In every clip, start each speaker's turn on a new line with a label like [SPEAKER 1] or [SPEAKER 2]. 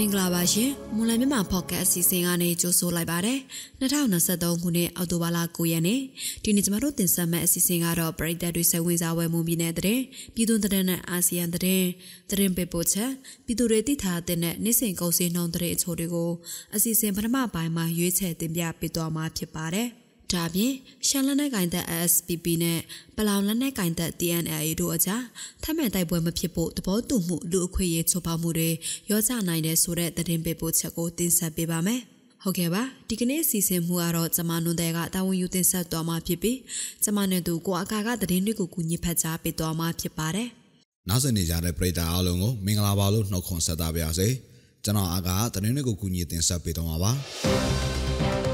[SPEAKER 1] မင်္ဂလာပါရှင်မွန်လမြမဖော့ကတ်အစီအစဉ်ကနေကြိုဆိုလိုက်ပါတယ်2023ခုနှစ်အောက်တိုဘာလ9ရက်နေ့ဒီနေ့ကျမတို့တင်ဆက်မယ့်အစီအစဉ်ကတော့ပရိသတ်တွေစိတ်ဝင်စားဝယ်မှုပြည်နယ်တဲ့ပြည်သူတဲ့နဲ့အာဆီယံတဲ့တဲ့ပေပို့ချက်ပြည်သူတွေသိထားတဲ့နေ့စဉ်ကုန်စည်နှုန်းတဲ့အချို့တွေကိုအစီအစဉ်ပထမပိုင်းမှာရွေးချယ်တင်ပြပေးသွားမှာဖြစ်ပါတယ် ဒါပြင်ရှန်လက်နက်ကင်သက် SPP နဲ့ပလောင်လက်နက်ကင်သက် TNLA တို့အကြားထပ်မံတိုက်ပွဲမဖြစ်ဖို့သဘောတူမှုလူအခွင့်အရေးချိုးဖောက်မှုတွေရောကြနိုင်တဲ့ဆိုတဲ့သတင်းပေးပို့ချက်ကိုတင်ဆက်ပေးပါမယ်။ဟုတ်ကဲ့ပါဒီကနေ့အစီအစဉ်မှုကတော့ကျမနွန်တဲ့ကတာဝန်ယူတင်ဆက်သွားမှာဖြစ်ပြီးကျမနဲ့သူကိုအကာကသတင်းတွေကိုကူညီဖတ်ကြားပေးသွားမှာဖြစ်ပါတယ်။
[SPEAKER 2] နောက်ဆက်နေကြတဲ့ပရိသတ်အားလုံးကိုမင်္ဂလာပါလို့နှုတ်ခွန်းဆက်သပါရစေ။ကျွန်တော်အကာသတင်းတွေကိုကူညီတင်ဆက်ပေးသွားမှာပါ။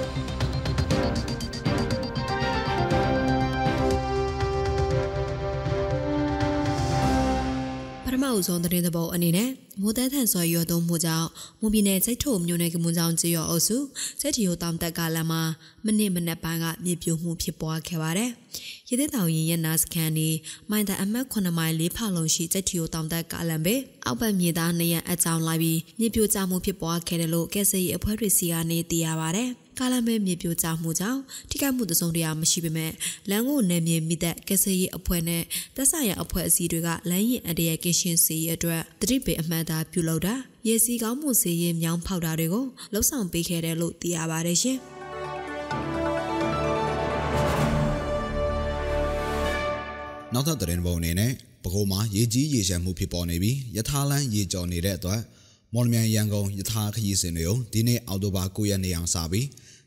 [SPEAKER 1] အုပ်ဆုံးသတင်းသဘောအနေနဲ့မိုးတဲထန်စွာရွာသွန်းမှုကြောင့်မွန်ပြည်နယ်စိတ်ထုံမြို့နယ်ကမွန်ဆောင်ကျေးရွာအုပ်စုစိတ်တီယိုတောင်တက်ကလမ်းမှာ မနစ်မနက်ပိုင်းကမြေပြိုမှုဖြစ်ပွားခဲ့ပါတယ်။ရည်တဲ့တောင်ရင်ရဲ့နာစကန်နီမိုင်တအမတ်9မိုင်၄ဖာလုံးရှိစိတ်တီယိုတောင်တက်ကလမ်းပဲအောက်ဘက်မြေသားနေရအကြောင်းလိုက်ပြီးမြေပြိုကျမှုဖြစ်ပွားခဲ့တယ်လို့ကဲဆယ်ရီအဖွဲ့တွေစီကနေသိရပါတယ်။ကာလမဲမြေပြိုကျမှုကြောင့်ထိခိုက်မှုတစုံတရာမရှိပေမဲ့လမ်းကိုနယ်မြေမိတဲ့ကစရေးအဖွဲ့နဲ့တက်ဆရအဖွဲ့အစည်းတွေကလမ်းရင်အတရကင်းရှင်းစီအတွက်တတိပေအမှန်သားပြုလုပ်တာရေစီကောင်းမှုစီရင်မြောင်းဖောက်တာတွေကိုလှုပ်ဆောင်ပေးခဲ့တယ်လို့သိရပါတယ်ရှင်
[SPEAKER 2] နောက်ထပ်သတင်းပုံအနေနဲ့ပဲခူးမှာရေကြီးရေရှမ်းမှုဖြစ်ပေါ်နေပြီးယထာလန်းရေကျော်နေတဲ့အတွက်မော်လမြိုင်ရန်ကုန်ယထာခရီးစဉ်တွေကိုဒီနေ့အောက်တိုဘာ9ရက်နေ့အောင်စပြီး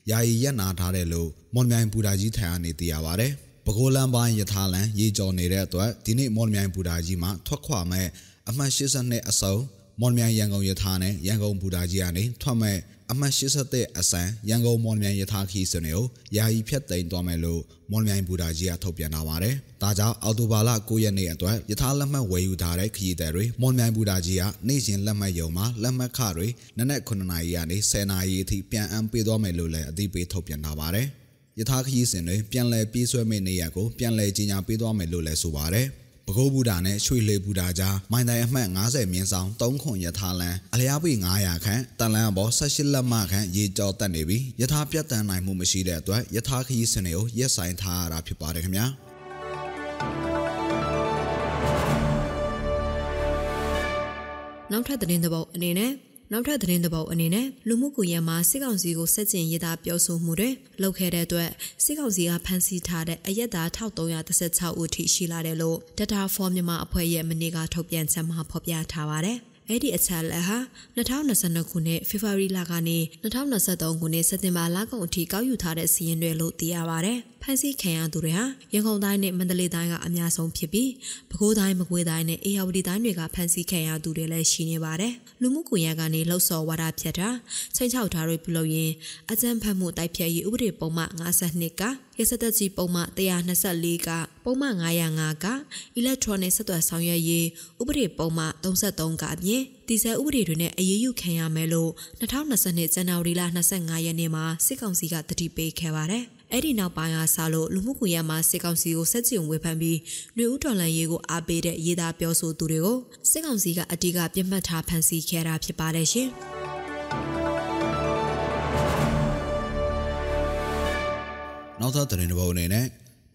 [SPEAKER 2] ယာယီရက်နာထားတယ်လို့မော်လမြိုင်ဘူတာကြီးထံကနေသိရပါဗျ။ပဲခူးလမ်းပိုင်းယထာလန်ရေကျော်နေတဲ့အတွက်ဒီနေ့မော်လမြိုင်ဘူတာကြီးမှာထွက်ခွာမဲ့အမှတ်82အစုံ မော်လမြိုင်ရန်ကုန်ယထာနဲ့ရန်ကုန်ဘူတာကြီးကနေထွက်မဲ့အမှတ်87အစံရန်ကုန်မော်လမြိုင်ယထာခီးစနေကိုယာယီဖြတ်သိမ်းသွားမယ်လို့မော်လမြိုင်ဘူတာကြီးကထုတ်ပြန်လာပါတယ်။ဒါကြောင့်အော်တိုဘာလ9ရက်နေ့အတွက်ယထာလက်မှတ်ဝယ်ယူထားတဲ့ခရီးသည်တွေမော်လမြိုင်ဘူတာကြီးကနေ့စဉ်လက်မှတ်ရုံမှာလက်မှတ်ခတွေနနက်9နာရီကနေ10နာရီအထိပြန်အံပေးသွားမယ်လို့လည်းအသိပေးထုတ်ပြန်လာပါတယ်။ယထာခရီးစဉ်တွေပြန်လည်ပြေးဆွဲမယ့်နေရာကိုပြန်လည်ကြီးညာပေးသွားမယ်လို့လည်းဆိုပါတယ်။ ပဲခူးဘူတာနဲ့ရွှေလေဘူတာကြားမိုင်တိုင်အမှတ်90မြင်းဆောင်3ခွန်ယထာလန်အလျားပေ900ခန့်တန်လန်းအပေါ်18လက်မခန့်ရေကြောတက်နေပြီးယထာပြတ်တန်းနိုင်မှုမရှိတဲ့အတွက်ယထာခရီးစနစ်ကိုရက်ဆိုင်ထားရတာဖြစ်ပါတယ်ခင်ဗျာ
[SPEAKER 1] နောက်ထပ်သတင်းသဘောအနေနဲ့ နောက်ထပ်သတင်းသဘောအနေနဲ့လူမှုကွန်ရက်မှာစစ်ကောင်စီကိုစက်ကျင်ရေးသားပြောဆိုမှုတွေလုပ်ခဲ့တဲ့အတွက်စစ်ကောင်စီကဖမ်းဆီးထားတဲ့အရက်သား1316ဦးထိရှိလာတယ်လို့ Data for မြန်မာအဖွဲ့ရဲ့မနေ့ကထုတ်ပြန်ချက်မှာဖော်ပြထားပါတယ်။ အဲ့ဒီအချက်လက်ဟာ2022ခုနှစ်ဖေဖော်ဝါရီလကနေ2023ခုနှစ်စက်တင်ဘာလကုန်အထိကောက်ယူထားတဲ့စီးရင်တွေလို့သိရပါဗျ။ဖန်ဆီးခံရသူတွေဟာရန်ကုန်တိုင်းနဲ့မန္တလေးတိုင်းကအများဆုံးဖြစ်ပြီးပဲခူးတိုင်းမကွေးတိုင်းနဲ့အေရဝတီတိုင်းတွေကဖန်ဆီးခံရသူတွေလည်းရှိနေပါတယ်။လူမှုကွန်ရက်ကနေလှုပ်ဆော်ဝါဒဖြတ်တာချိန်ချောက်ထားတွေပြုလုပ်ရင်အကြမ်းဖက်မှုတိုက်ဖျက်ရေးဥပဒေပုံမှန်52က ရစသက်ကြီးပုံမှန်124ကပုံမှန်905က electronic ဆက်သွယ်ဆောင်ရွက်ရေးဥပဒေပုံမှန်33ကအပြင်တည်ဆဲဥပဒေတွေနဲ့အရေးယူခံရမယ်လို့2020ဇန်နဝါရီလ25ရက်နေ့မှာစစ်ကောင်စီကတတိပေးခဲ့ပါတယ်။အဲ့ဒီနောက်ပိုင်းကစလို့လူမှုကွန်ရက်မှာစစ်ကောင်စီကိုစက်ကြုံဝေဖန်ပြီးနှွေဦးတော်လှန်ရေးကိုအားပေးတဲ့ရေးသားပြောဆိုသူတွေကိုစစ်ကောင်စီကအတိကပြစ်မှတ်ထားဖမ်းဆီးခဲ့တာဖြစ်ပါတယ်ရှင်။
[SPEAKER 2] နောက်ထပ်သတင်းတစ်ပုဒ်အနေနဲ့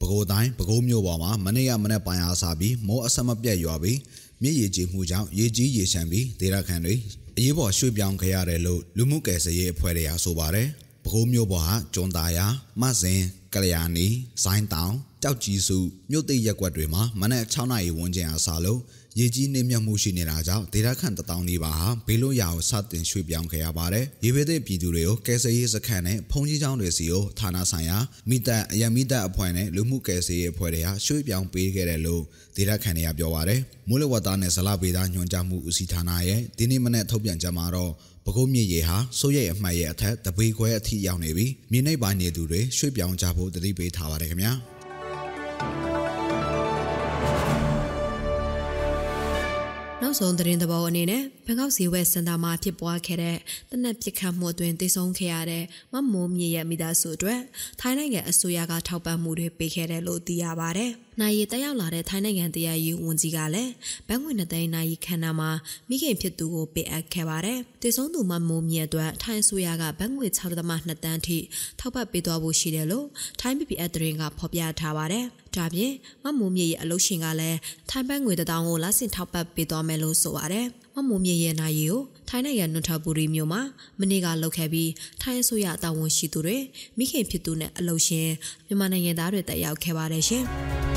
[SPEAKER 2] ပဲခူးတိုင်းပဲခူးမြို့ပေါ်မှာမနေ့ကမနေ့ပိုင်းအားစပြီးမိုးအဆက်မပြတ်ရွာပြီးမြစ်ရေကြီးမှုကြောင့်ရေကြီးရေရှမ်းပြီးဒေသခံတွေအရေးပေါ်ရွှေ့ပြောင်းခဲ့ရတယ်လို့လူမှုကယ်ဆယ်ရေးအဖွဲ့တွေကဆိုပါတယ်။ပဲခူးမြို့ပေါ်ဟာကျွန်းသားရမဆင်ကလျာဏီဇိုင်းတောင်ကြောက်ကြီးစုမြို့သိရက်ကွက်တွေမှာမနက်6နာရီဝန်းကျင်အားစလို့ ရေကြီးနှိမ့်မြတ်မှုရှိနေတာကြောင့်ဒေသခံတထောင်နီးပါးဟာဘေးလွတ်ရာကိုစတင်ရွှေ့ပြောင်းခဲ့ရပါတယ်။ရေဘေးသည့်ပြည်သူတွေကိုကယ်ဆယ်ရေးစခန်းနဲ့ဖုန်ကြီးကျောင်းတွေစီကိုဌာနဆိုင်ရာမိသက်အယံမိသက်အဖွဲ့နဲ့လူမှုကယ်ဆယ်ရေးအဖွဲ့တွေဟာရွှေ့ပြောင်းပေးခဲ့တယ်လို့ဒေသခံတွေကပြောပါတယ်။မိုးလေဝသနဲ့ဇလဗေဒညွှန်ကြားမှုဦးစီးဌာနရဲ့ဒီနေ့မနေ့ထုတ်ပြန်ချက်မှာတော့ပဲခူးမြစ်ရေဟာစိုးရိမ်အမှတ်ရဲ့အထက်တပေခွဲအထိရောက်နေပြီးမြေနိမ့်ပိုင်းနေသူတွေရွှေ့ပြောင်းကြဖို့တတိပေးထားပါတယ်ခင်ဗျာ။
[SPEAKER 1] နောက်ဆုံးသတင်းသဘောအနေနဲ့ဘန်ကောက်ဇီဝဲစင်တာမှာဖြစ်ပွားခဲ့တဲ့တနက်ပစ်ခတ်မှုအတွင်းသေဆုံးခဲ့ရတဲ့မမိုးမြေရဲ့မိသားစုအတွက်ထိုင်းနိုင်ငံအစိုးရကထောက်ပံ့မှုတွေပေးခဲ့တယ်လို့သိရပါဗျ နိုင်ရီတက်ရောက်လာတဲ့ထိုင်းနိုင်ငံတရားရေးဝန်ကြီးကလည်းဘန်းငွေနှစ်သိန်းနိုင်ရီခန္ဓာမှာမိခင်ဖြစ်သူကိုပေးအပ်ခဲ့ပါတယ်။တည်ဆုံးသူမမိုးမြတ်အတွက်ထိုင်းအစိုးရကဘန်းငွေ6.2တန်းထိထောက်ပံ့ပေးသွားဖို့ရှိတယ်လို့ထိုင်း PPS သတင်းကဖော်ပြထားပါတယ်။ဒါပြင်မမိုးမြတ်ရဲ့အလုပ်ရှင်ကလည်းထိုင်းဘန်းငွေတထောင်ကိုလဆင်ထောက်ပံ့ပေးသွားမယ်လို့ဆိုပါတယ်။မမိုးမြတ်ရဲ့နိုင်ရီကိုထိုင်းနိုင်ငံနွန်ထပူရီမြို့မှာမနေ့ကလုပ်ခဲ့ပြီးထိုင်းအစိုးရတာဝန်ရှိသူတွေမိခင်ဖြစ်သူနဲ့အလုပ်ရှင်မြန်မာနိုင်ငံသားတွေတက်ရောက်ခဲ့ပါတယ်ရှင်။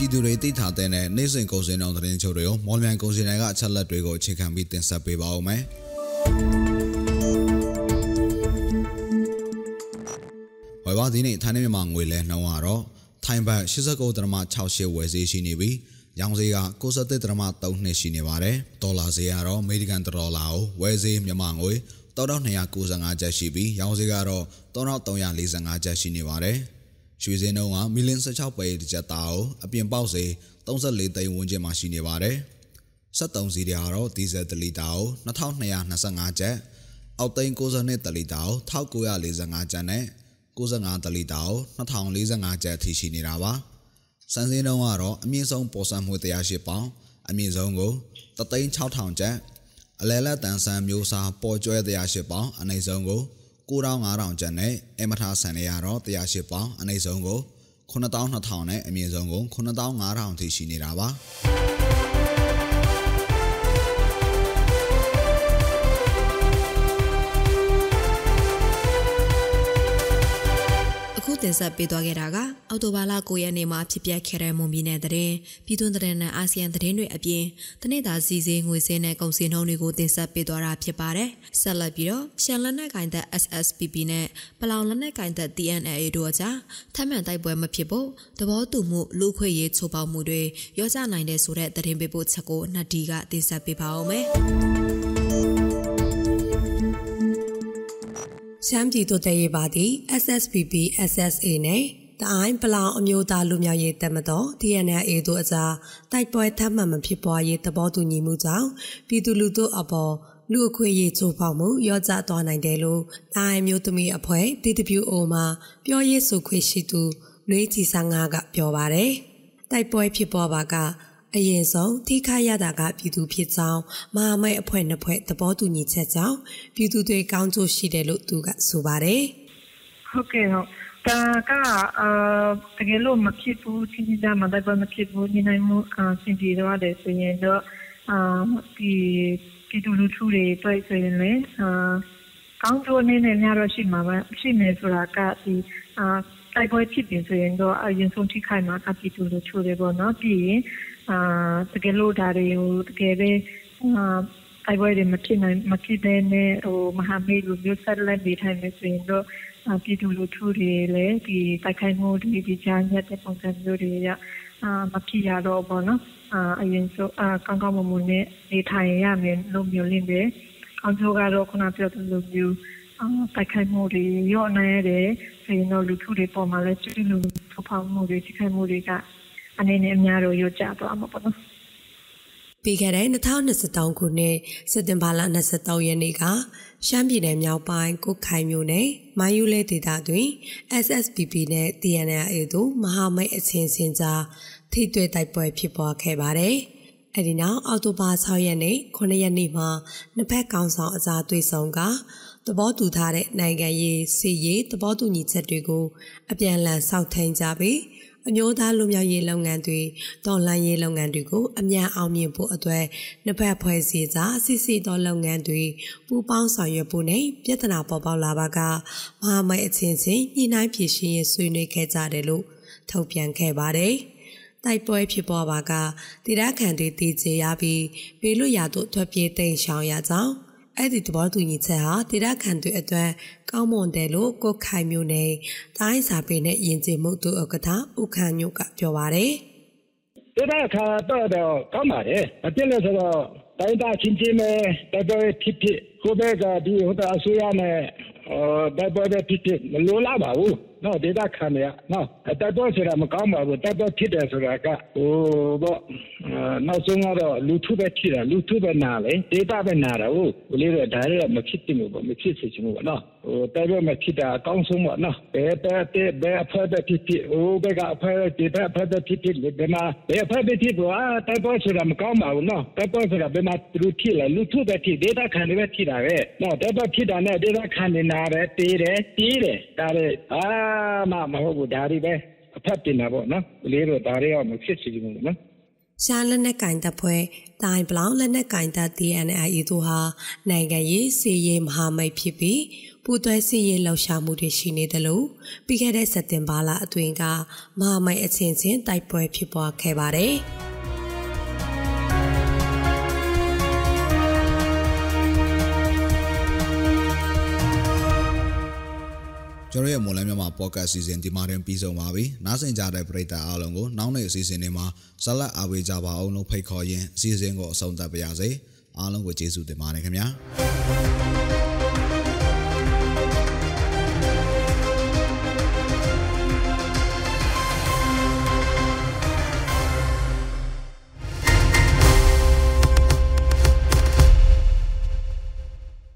[SPEAKER 2] ပြည်သူတွေသိထားတဲ့နိုင်စဉ်ကုန်စည်နှုန်းသတင်းချုပ်တွေကိုမော်လမြိုင်ကုန်စည်တိုင်းကအချက်လက်တွေကိုအခြေခံပြီးတင်ဆက်ပေးပါဦးမယ်။ဝယ်ပါဒီနေ့ထိုင်းနဲ့မြန်မာငွေလဲနှုန်းကတော့ထိုင်းဘတ်89.68ဝယ်ဈေးရှိနေပြီးရောင်းဈေးက93.3နှစ်ရှိနေပါတယ်။ဒေါ်လာဈေးကတော့အမေရိကန်ဒေါ်လာကိုဝယ်ဈေးမြန်မာငွေ3295ကျပ်ရှိပြီးရောင်းဈေးကတော့3345ကျပ်ရှိနေပါတယ်။ ရွှေစင်းနှုန်းကမီလင်16ပဲတစ်ချက်သားကိုအပြင်ပေါက်စေ34သိန်းဝန်းကျင်မှာရှိနေပါတယ်။73စီးတွေကတော့ဒီဇယ်1လီတာကို2225ကျပ်အောက်သိန်း62တလီတာကို1945ကျပ်နဲ့95တလီတာကို2045ကျပ်အထိရှိနေတာပါ။စံစင်းနှုန်းကတော့အမြင့်ဆုံးပေါ်ဆံမှု108ပေါင်အမြင့်ဆုံးကို36000ကျပ်အလဲလက်တန်ဆန်မျိုးစားပေါ်ကျွဲ108ပေါင်အနိမ့်ဆုံးကို 9500ကျပ်နဲ့အမထာဆန်နေရတော့108ပေါင်အနည်းဆုံးကို9200နဲ့အမြင့်ဆုံးကို9500ထိရှိနေတာပါ
[SPEAKER 1] တင်ဆက်ပေးသွားခဲ့တာကအော်တိုဘာလ9ရက်နေ့မှာဖြစ်ပျက်ခဲ့တဲ့မွန်ပြည်နယ်တရင်ပြည်တွင်းတရင်နဲ့အာဆီယံတရင်တွေအပြင်တနေ့တာစီစဉ်ငွေစင်းနဲ့ကုန်စည်နှုန်းတွေကိုတင်ဆက်ပေးသွားတာဖြစ်ပါတယ်။ဆက်လက်ပြီးတော့ရှန်လက်နက်ကင်သက် SSPP နဲ့ပလောင်လက်နက်ကင်သက် TNLA တို့အကြားထပ်မံတိုက်ပွဲမဖြစ်ဖို့သဘောတူမှုလူခွေရေးချိုးပေါက်မှုတွေရောကြနိုင်တဲ့ဆိုတဲ့တရင်ပေးဖို့ချက်ကိုနှစ်ဒီကတင်ဆက်ပေးပါအောင်မယ်။
[SPEAKER 3] ရှမ်းပြည်တို့တရေပါသည့် SSPP SSA နဲ့တအိုင်းပလောင်အမျိုးသားလူမျိုးရေးတပ်မတော် TNLA တို့အကြားတိုက်ပွဲထပ်မံမဖြစ်ပွားရေးသဘောတူညီမှုကြောင့်ပြည်သူလူထုအပေါ်လူအခွင့်အရေးချိုးဖောက်မှုရောကြသွားနိုင်တယ်လို့တိုင်းမျိုးသမီးအဖွဲ့ TWO မှာပြောရေးဆိုခွင့်ရှိသူလွေးကြည်ဆန်းငါကပြောပါတယ်တိုက်ပွဲဖြစ်ပွားပါက အရင်ဆုံးထိခိုက်ရတာကပြည်သူဖြစ်ကြောင်းမဟာမိတ်အဖွဲ့နှစ်ဖွဲ့သဘောတူညီချက်ကြောင့်ပြည်သူတွေကောင်းကျိုးရှိတယ်လို့သူကဆိုပါတယ်။
[SPEAKER 4] ဟုတ်ကဲ့ဟုတ်ဒါကအာတကယ်လို့မဖြစ်ဘူးချင်းချင်းကြားမှာတော့မဖြစ်ဘူးညီနိုင်မှုအာစင်ပြေတော့တယ်ဆိုရင်တော့အာဒီပြည်သူလူထုတွေတွေ့ဆိုရင်လည်းအာကောင်းကျိုးအနေနဲ့များတော့ရှိမှာပါရှိမယ်ဆိုတာကဒီအာ တိုက်ပွဲဖြစ်ပြီဆိုရင်တော့အရင်ဆုံးထိခိုက်မှာကပြည်သူလူထုတွေပေါ့နော်ပြီးရင်အာတကယ်လို့ဒါတွေကိုတကယ်ပဲအာအိုင်ဝဲတွေမဖြစ်နိုင်မဖြစ်တဲ့နဲ့ဟိုမဟာမိတ်လူမျိုးဆက်လက်နေထိုင်နေဆိုရင်တော့ပြည်သူလူထုတွေလည်းဒီတိုက်ခိုက်မှုတွေဒီကြားညက်တဲ့ပုံစံမျိုးတွေရအာမဖြစ်ရတော့ဘောနော်အာအရင်ဆိုအာကောင်းကောင်းမွန်မွန်နဲ့နေထိုင်ရမယ်လို့မျိုးလင်းတယ်အောင်ကျိုးကတော့ခုနပြောသလိုမျိုးအာ တိုက်ခိုက်မှုတွေရော့နေရတယ်ဆိုရင်တော့လူထုတွေပေါ်မှာလည်းကျွလူထဖောက်မှုတွေထိခိုက်မှုတွေကအနေနဲ့အများတော့ရွကျသွားမှာပေါ့နော်
[SPEAKER 3] ပြီးခဲ့တဲ့2023ခုနှစ်စက်တင်ဘာလ23ရက်နေ့ကရှမ်းပြည်နယ်မြောက်ပိုင်းကုတ်ခိုင်မြို့နယ်မိုင်းယူလဲဒေသတွင် SSPP နဲ့ TNLA တို့မဟာမိတ်အချင်းချင်းကြားထိတွေ့တိုက်ပွဲဖြစ်ပွားခဲ့ပါတယ်။အဲဒီနောက်အောက်တိုဘာ6ရက်နေ့9ရက်နေ့မှာနှစ်ဖက်ကောင်ဆောင်အစားတွေ့ဆုံက သဘောတူထားတဲ့နိုင်ငံရေးစီရေးသဘောတူညီချက်တွေကိုအပြန်အလှန်စောင့်ထိန်ကြပြီးအမျိုးသားလူမျိုးရေးလုပ်ငန်းတွေတော်လှန်ရေးလုပ်ငန်းတွေကိုအမြန်အောင်မြင်ဖို့အတွက်နှစ်ဖက်ဖွဲ့စည်းစာစစ်စစ်သောလုပ်ငန်းတွေပူးပေါင်းဆောင်ရွက်ဖို့နဲ့ပြဿနာပေါ်ပေါက်လာပါကမဟာမိတ်အချင်းချင်းညှိနှိုင်းဖြေရှင်းရေးဆွေးနွေးခဲ့ကြတယ်လို့ထုတ်ပြန်ခဲ့ပါတယ်။တိုက်ပွဲဖြစ်ပေါ်ပါကတိရခန်တွေတည်ကြရပြီးပေလွတ်ရာသို့ထွက်ပြေးတိမ်ရှောင်ရကြောင်း အဲ့ဒီသဘောတူညီချက်ဟာဒေတာခန်တွေအတွက်ကောင်းမွန်တယ်လို့ကိုခိုင်မျိုးနဲ့တိုင်းစာပေနဲ့ယဉ်ကျေးမှုသူဥက္ကဋ္ဌဦးခန့်ညုကပြောပါတယ်။
[SPEAKER 5] ဒေတာခါတော့တော့ကောင်းပါတယ်။အပြည့်လို့ဆိုတော့တိုင်းသားချင်းချင်းပဲတော်တော်ဖြစ်ဖြစ်ကိုဘက်ကဒီဟိုတအစိုးရနဲ့တိုက်ပွဲပဲဖြစ်ဖြစ်မလိုလားပါဘူး နော်ဒေတာခံရနော်တိုက်ပွဲဆိုတာမကောင်းပါဘူးတိုက်ပွဲဖြစ်တယ်ဆိုတာကဟိုတော့နောက်ဆုံးကတော့လူထုပဲဖြစ်တာလူထုပဲနာလေဒေတာပဲနာတာဟုတ်ဘယ်လိုလဲဒါလည်းမဖြစ်တင်ဘူးပေါ့မဖြစ်စေချင်ဘူးပေါ့နော်ဟဟို တိုက်ပွဲမှာဖြစ်တာအကောင်းဆုံးပေါ့နော်ဘယ်တဲ့တဲ့ဘယ်အဖက်တဲ့ဖြစ်ဖြစ်ဟိုဘက်ကအဖက်ဒီဘက်အဖက်တဲ့ဖြစ်ဖြစ်ဒီမှာဘယ်အဖက်တဲ့ဖြစ်ပေါ့အာတိုက်ပွဲဆိုတာမကောင်းပါဘူးနော်တိုက်ပွဲဆိုတာဘယ်မှာသူဖြစ်လဲလူထုပဲဖြစ်ဒေတာခံတွေပဲဖြစ်တာပဲနော်တိုက်ပွဲဖြစ်တာနဲ့ဒေတာခံနေနာပဲတေးတယ်တီးတယ်ဒါလည်းအာမမဟုတ်ဘူးဒါတွေပဲအဖက်တင်တာပေါ့နော်လေးတော့ဒါတွေတော့မဖြစ်စီဘူးနော်
[SPEAKER 3] ရှားလက်နက်ကင်တပ်ဖွဲ့တိုင်ဘလောင်လက်နက်ကင်တပ် DNI တို့ဟာနိုင်ငံရေးစီရေးမဟာမိတ်ဖြစ်ပြီးပူးတွဲစီရေးလှုပ်ရှားမှုတွေရှိနေတယ်လို့ပြီးခဲ့တဲ့စက်တင်ဘာလအတွင်းကမဟာမိတ်အချင်းချင်းတိုက်ပွဲဖြစ်ပွားခဲ့ပါတယ်။
[SPEAKER 2] ကျွန်တော်ရဲ့မွန်လန်းမြန်မာပေါ့ကတ်စီစဉ်ဒီမှာတင်ပြီးဆုံးပါပြီ။နားဆင်ကြတဲ့ပရိသတ်အားလုံးကိုနောက်နေ့အစီအစဉ်တွေမှာဆက်လက်အားပေးကြပါအောင်လို့ဖိတ်ခေါ်ရင်းအစီအစဉ်ကိုအဆုံးသတ်ပါရစေ။အားလုံးကိုကျေးဇူးတင်ပါတယ်ခင်ဗျာ။